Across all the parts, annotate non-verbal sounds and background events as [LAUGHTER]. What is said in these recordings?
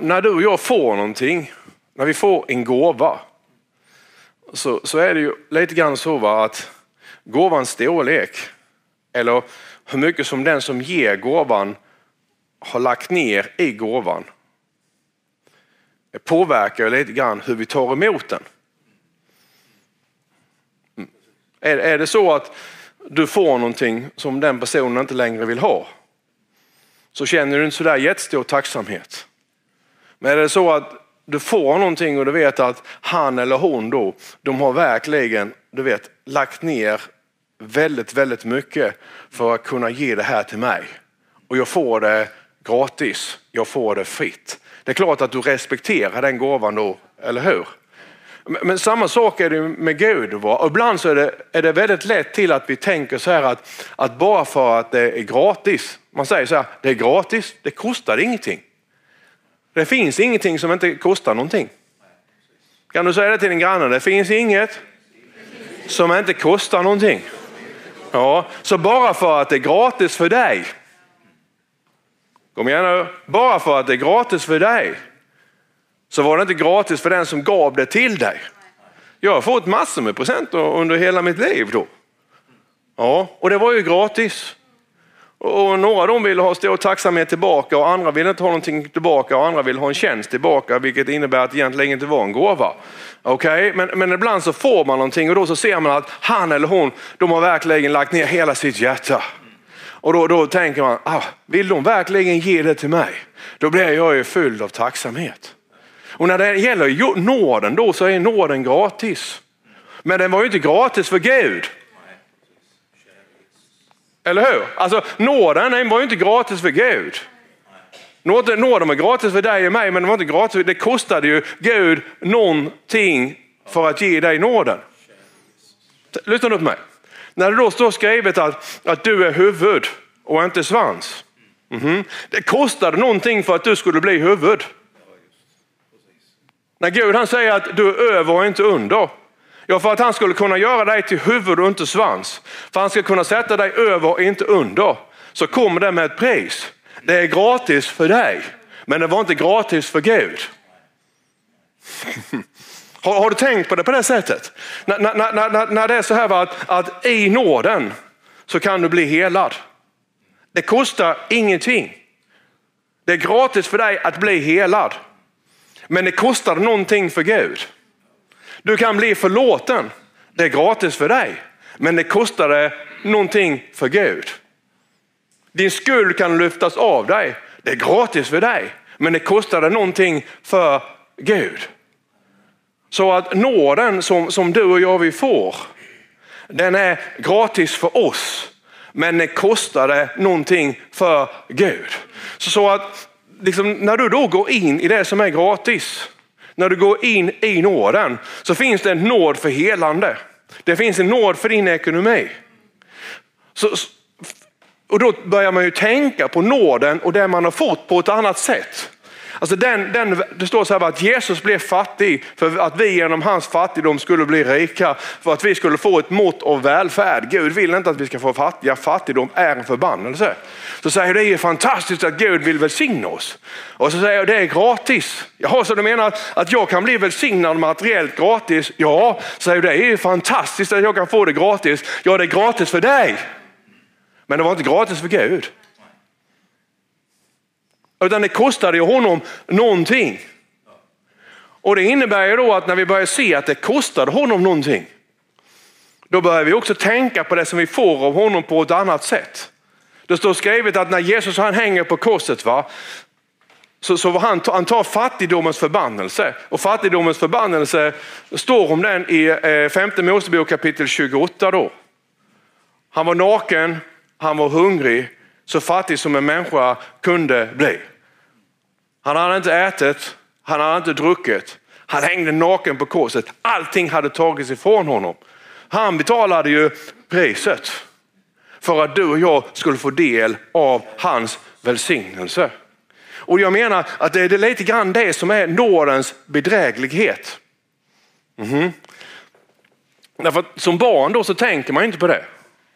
när du och jag får någonting, när vi får en gåva, så, så är det ju lite grann så va, att gåvans storlek, eller hur mycket som den som ger gåvan har lagt ner i gåvan, det påverkar lite grann hur vi tar emot den. Mm. Är, är det så att du får någonting som den personen inte längre vill ha, så känner du inte sådär jättestor tacksamhet. Men är det så att du får någonting och du vet att han eller hon då, de har verkligen du vet, lagt ner väldigt, väldigt mycket för att kunna ge det här till mig. Och jag får det gratis, jag får det fritt. Det är klart att du respekterar den gåvan då, eller hur? Men samma sak är det med Gud. Och ibland så är det, är det väldigt lätt till att vi tänker så här att, att bara för att det är gratis, man säger så här, det är gratis, det kostar ingenting. Det finns ingenting som inte kostar någonting. Kan du säga det till din granne? Det finns inget som inte kostar någonting. Ja, så bara för att det är gratis för dig. Kom igen nu. Bara för att det är gratis för dig så var det inte gratis för den som gav det till dig. Jag har fått massor med presenter under hela mitt liv då. Ja, och det var ju gratis. Och några de vill ha stor tacksamhet tillbaka och andra vill inte ha någonting tillbaka och andra vill ha en tjänst tillbaka vilket innebär att det egentligen inte var en gåva. Okay? Men, men ibland så får man någonting och då så ser man att han eller hon de har verkligen lagt ner hela sitt hjärta. Och då, då tänker man, ah, vill de verkligen ge det till mig? Då blir jag ju fylld av tacksamhet. Och när det gäller nåden då så är nåden gratis. Men den var ju inte gratis för Gud. Eller hur? Alltså nåden var ju inte gratis för Gud. Nåden var gratis för dig och mig men den var inte gratis. Det kostade ju Gud någonting för att ge dig nåden. Lyssna nu på mig. När det då står skrivet att, att du är huvud och inte svans. Mm -hmm. Det kostade någonting för att du skulle bli huvud. När Gud han säger att du är över och inte under. Ja, för att han skulle kunna göra dig till huvud och inte svans. För att han ska kunna sätta dig över och inte under. Så kommer det med ett pris. Det är gratis för dig, men det var inte gratis för Gud. [LAUGHS] Har, har, du tänkt på det på det sättet? När, när, när, när det är så här att, att i nåden så kan du bli helad. Det kostar ingenting. Det är gratis för dig att bli helad. Men det kostar någonting för Gud. Du kan bli förlåten. Det är gratis för dig. Men det kostar någonting för Gud. Din skuld kan lyftas av dig. Det är gratis för dig. Men det kostar någonting för Gud. Så att nåden som, som du och jag vi får, den är gratis för oss. Men det kostar någonting för Gud. Så, så att liksom, när du då går in i det som är gratis, när du går in i nåden, så finns det en nåd för helande. Det finns en nåd för din ekonomi. Så, och då börjar man ju tänka på nåden och det man har fått på ett annat sätt. Alltså den, den, det står så här att Jesus blev fattig för att vi genom hans fattigdom skulle bli rika. För att vi skulle få ett mått av välfärd. Gud vill inte att vi ska få fattiga. Fattigdom är en förbannelse. Så säger jag det är fantastiskt att Gud vill välsigna oss. Och så säger jag det är gratis. Jaha, så du menar att jag kan bli välsignad materiellt gratis? Ja, säger det är fantastiskt att jag kan få det gratis. Ja, det är gratis för dig. Men det var inte gratis för Gud. Utan det kostade ju honom någonting. Och det innebär ju då att när vi börjar se att det kostade honom någonting, då börjar vi också tänka på det som vi får av honom på ett annat sätt. Det står skrivet att när Jesus han hänger på korset, va, så, så han, han tar fattigdomens förbannelse. Och fattigdomens förbannelse står om den i eh, femte Mosebok kapitel 28. Då. Han var naken, han var hungrig, så fattig som en människa kunde bli. Han hade inte ätit, han hade inte druckit. Han hängde naken på korset. Allting hade tagits ifrån honom. Han betalade ju priset för att du och jag skulle få del av hans välsignelse. Och jag menar att det är lite grann det som är nådens bedräglighet. Mm -hmm. Därför att som barn då så tänker man inte på det.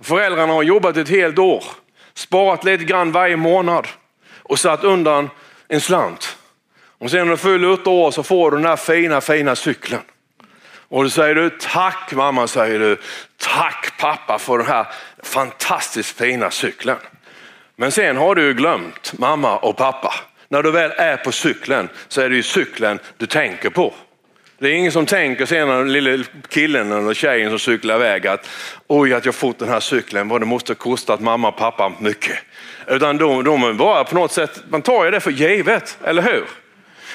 Föräldrarna har jobbat ett helt år, sparat lite grann varje månad och satt undan en slant. Och sen när du fyller åtta år så får du den här fina, fina cykeln. Och då säger du tack mamma, säger du. Tack pappa för den här fantastiskt fina cykeln. Men sen har du glömt mamma och pappa. När du väl är på cykeln så är det ju cykeln du tänker på. Det är ingen som tänker sen den lille killen eller tjejen som cyklar iväg att oj att jag fått den här cykeln, vad det måste ha kostat mamma och pappa mycket. Utan de, de bara på något sätt, man tar ju det för givet, eller hur?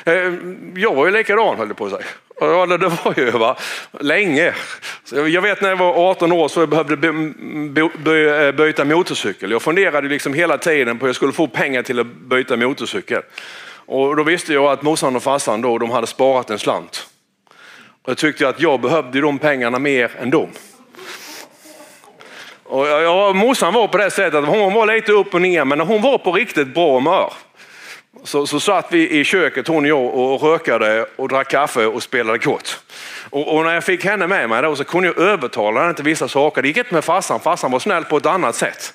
Eh, jag var ju likadan höll det på att säga. Ja, det var ju va? länge. Jag vet när jag var 18 år så jag behövde byta motorcykel. Jag funderade liksom hela tiden på hur jag skulle få pengar till att byta motorcykel. Och då visste jag att morsan och farsan då, de hade sparat en slant. Jag tyckte att jag behövde de pengarna mer än dem. Och ja, morsan var på det sättet att hon var lite upp och ner men när hon var på riktigt bra humör så, så satt vi i köket hon och jag och rökade och drack kaffe och spelade kort. Och, och, när jag fick henne med mig då så kunde jag övertala henne till vissa saker. Det gick inte med farsan, farsan var snäll på ett annat sätt.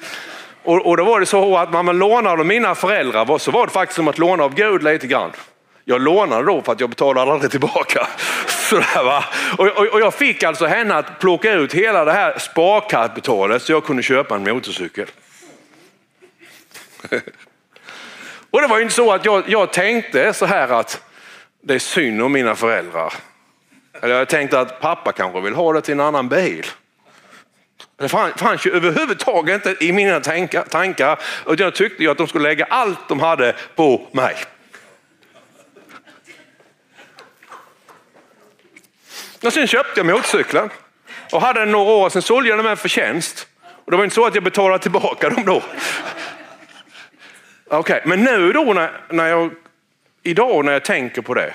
Och, och då var det så att man lånade av mina föräldrar så var det faktiskt som att låna av Gud lite grann. Jag lånade då för att jag betalade aldrig tillbaka. [LAUGHS] Sådär, va? Och, och, och, jag fick alltså henne att plocka ut hela det här sparkapitalet så jag kunde köpa en motorcykel. [LAUGHS] Och det var ju inte så att jag, jag tänkte så här att det är synd om mina föräldrar. Eller jag tänkte att pappa kanske vill ha det till en annan bil. Det fanns ju överhuvudtaget inte i mina tankar. Utan jag tyckte ju att de skulle lägga allt de hade på mig. Men sen köpte jag motorcykeln och hade den några år, sen sålde jag den med förtjänst. Och det var inte så att jag betalade tillbaka dem då. [LAUGHS] Okej, okay. men nu då när, när jag, idag när jag tänker på det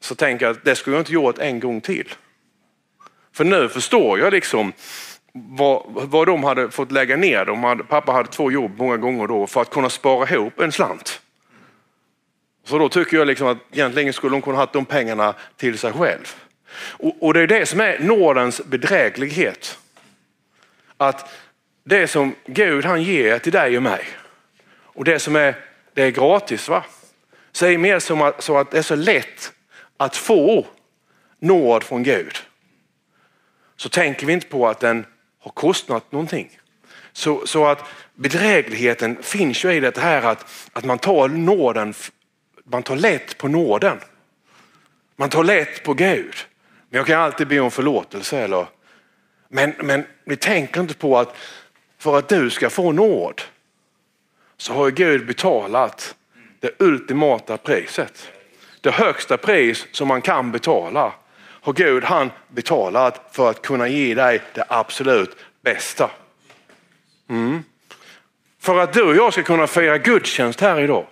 så tänker jag att det skulle jag inte gjort en gång till. För nu förstår jag liksom vad, vad de hade fått lägga ner. De hade, pappa hade två jobb många gånger då för att kunna spara ihop en slant. Så då tycker jag liksom att egentligen skulle hon kunna ha de pengarna till sig själv. Och, och det är det som är nådens bedräglighet. Att det som Gud han ger till dig och mig och det som är, det är gratis. va? Så är mer som att, så att det är så lätt att få nåd från Gud. Så tänker vi inte på att den har kostat någonting. Så, så att bedrägligheten finns ju i det här att, att man tar nåden man tar lätt på nåden. Man tar lätt på Gud. Men jag kan alltid be om förlåtelse. Eller? Men, men vi tänker inte på att för att du ska få nåd så har Gud betalat det ultimata priset. Det högsta pris som man kan betala har Gud han betalat för att kunna ge dig det absolut bästa. Mm. För att du och jag ska kunna fira gudstjänst här idag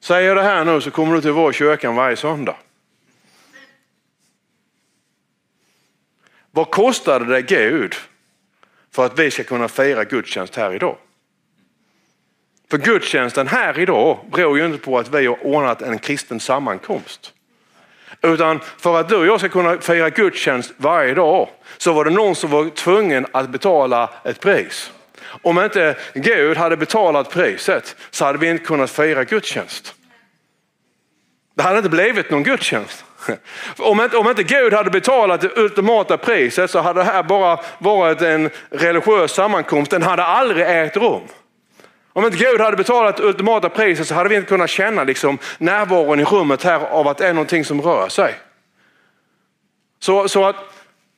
Säger jag det här nu så kommer du till vår kyrkan varje söndag. Vad kostade det Gud för att vi ska kunna fira gudstjänst här idag? För gudstjänsten här idag beror ju inte på att vi har ordnat en kristen sammankomst. Utan för att du och jag ska kunna fira gudstjänst varje dag så var det någon som var tvungen att betala ett pris. Om inte Gud hade betalat priset så hade vi inte kunnat fira gudstjänst. Det hade inte blivit någon gudstjänst. [LAUGHS] Om inte, om inte Gud hade betalat det ultimata priset så hade det här bara varit en religiös sammankomst. Den hade aldrig ägt rum. Om inte Gud hade betalat det ultimata priset så hade vi inte kunnat känna liksom närvaron i rummet här av att det är någonting som rör sig. Så, så att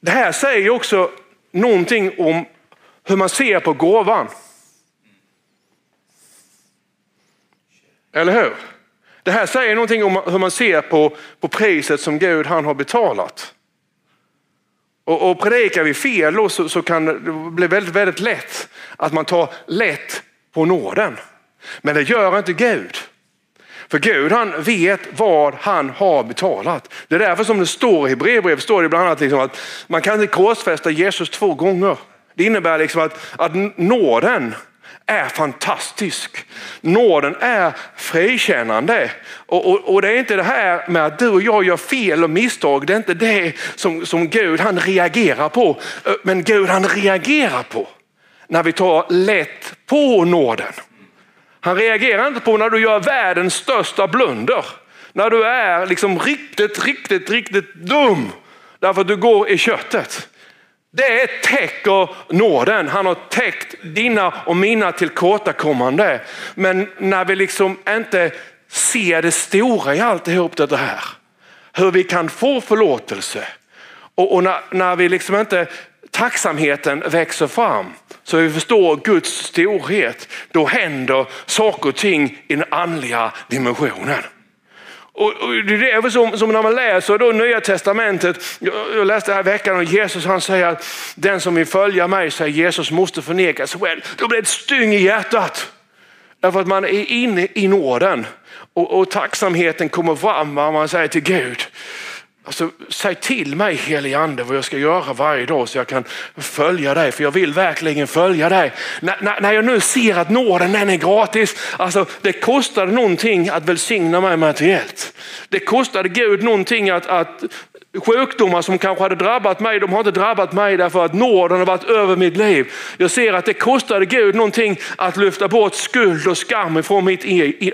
det här säger också någonting om hur man ser på gåvan. Eller hur? Det här säger någonting om hur man ser på, på priset som Gud han har betalat. Och, och predikar vi fel då, så, så kan det bli väldigt, väldigt lätt att man tar lätt på nåden. Men det gör inte Gud. För Gud han vet vad han har betalat. Det är därför som det står i Hebreerbrevet, står det bland annat liksom att man kan inte korsfästa Jesus två gånger. Det innebär liksom att, att nåden är fantastisk. Nåden är frikännande. Och, och, och, det är inte det här med att du och jag gör fel och misstag. Det är inte det som, som Gud han reagerar på. Men Gud han reagerar på när vi tar lätt på nåden. Han reagerar inte på när du gör världens största blunder. När du är liksom riktigt, riktigt, riktigt dum därför att du går i köttet. Det täcker nåden. Han har täckt dina och mina tillkortakommande. Men när vi liksom inte ser det stora i alltihop det här. Hur vi kan få förlåtelse. Och, och när, när, vi liksom inte, tacksamheten växer fram. Så vi förstår Guds storhet. Då händer saker och ting i den andliga dimensionen. Och, och det är som, som när man läser då Nya Testamentet. Jag, jag läste här veckan och Jesus han säger att den som vill följa mig, säger Jesus, måste förneka sig själv. Då blir det ett styng i hjärtat. Därför att man är inne i nåden och, och tacksamheten kommer fram när man säger till Gud, Alltså, säg till mig helige ande vad jag ska göra varje dag så jag kan följa dig. För jag vill verkligen följa dig. N när jag nu ser att nåden den är gratis. Alltså, det kostade någonting att välsigna mig materiellt. Det kostade Gud någonting att, att sjukdomar som kanske hade drabbat mig, de har inte drabbat mig därför att nåden har varit över mitt liv. Jag ser att det kostade Gud någonting att lyfta bort skuld och skam ifrån mitt liv.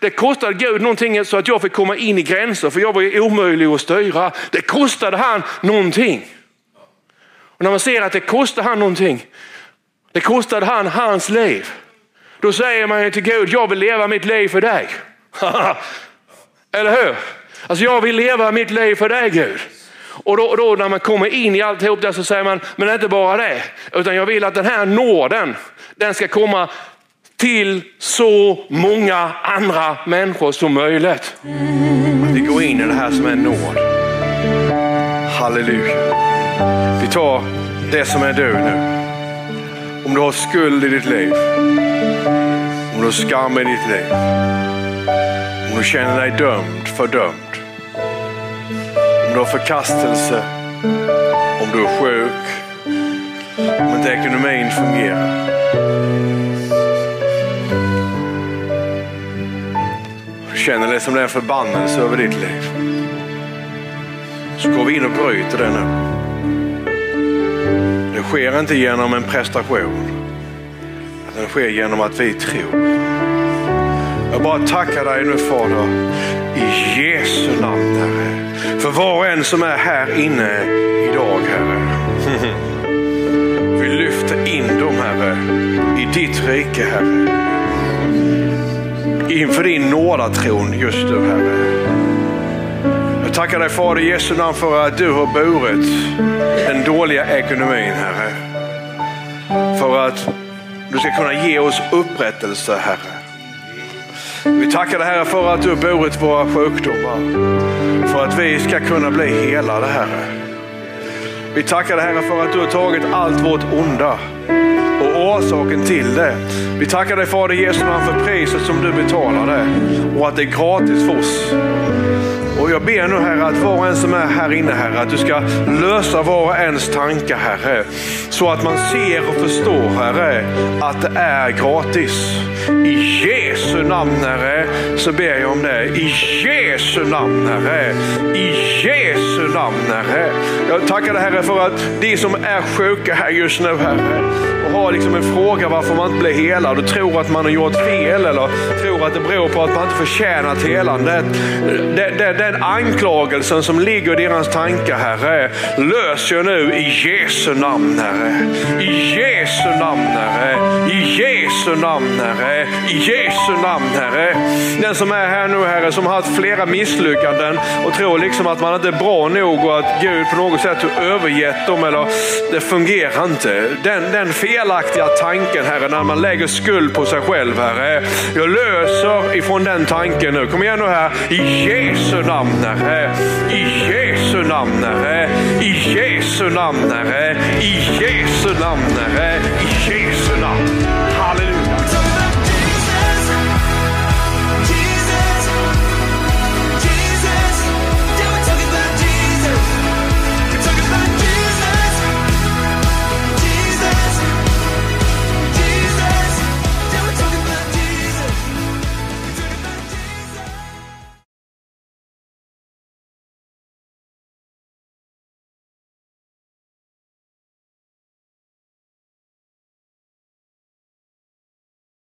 Det kostade Gud någonting så att jag fick komma in i gränser för jag var ju omöjlig att styra. Det kostade han någonting. Och när man ser att det kostade han någonting, det kostade han hans liv. Då säger man till Gud, jag vill leva mitt liv för dig. [LAUGHS] Eller hur? Alltså jag vill leva mitt liv för dig Gud. Och då, då, när man kommer in i alltihop det så säger man, men inte bara det, utan jag vill att den här nåden, den ska komma till så många andra människor som möjligt. Att vi går in i det här som är nåd. Halleluja. Vi tar det som är du nu. Om du har skuld i ditt liv, om du har skam i ditt liv, om du känner dig dömd, fördömd Om du har förkastelse, om du är sjuk, om inte ekonomin fungerar. Du känner det som det är en förbannelse över ditt liv. Så går vi in och bryter det nu. Det sker inte genom en prestation. Det sker genom att vi tror. Jag bara tackar dig nu Fader i Jesu namn Herre. För var och en som är här inne idag Herre. Vi lyfter in dem Herre i ditt rike Herre. Inför din nådatron just nu Herre. Jag tackar dig Fader i Jesu namn för att du har burit den dåliga ekonomin Herre. För att du ska kunna ge oss upprättelse Herre. Vi tackar dig Herre för att du har burit våra sjukdomar. För att vi ska kunna bli helade Herre. Vi tackar dig Herre för att du har tagit allt vårt onda och orsaken till det. Vi tackar dig Fader Jesu namn för priset som du betalade och att det är gratis för oss. Och jag ber nu Herre att var och en som är här inne Herre, att du ska lösa var och ens tankar Herre. Så att man ser och förstår Herre att det är gratis. I Jesu namn Herre så ber jag om det. I Jesu namn Herre. I Jesu namn Herre. Jag tackar dig Herre för att de som är sjuka här just nu Herre och har liksom en fråga varför man inte blir helad och tror att man har gjort fel eller tror att det beror på att man inte förtjänat helandet. Den anklagelsen som ligger i deras tankar Herre, löser jag nu i Jesu namn Herre. I Jesu namn Herre. I Jesu namn Herre. I Jesu namn Herre. Den som är här nu Herre, som har haft flera misslyckanden och tror liksom att man inte är bra nog nog och att Gud på något sätt har övergett dem eller det fungerar inte. Den, den felaktiga tanken Herre, när man lägger skuld på sig själv Herre. Jag löser ifrån den tanken nu. Kom igen nu här. I Jesu namn Herre. I Jesu namn Herre. I Jesu namn Herre. I Jesu namn Herre. I Jesu namn.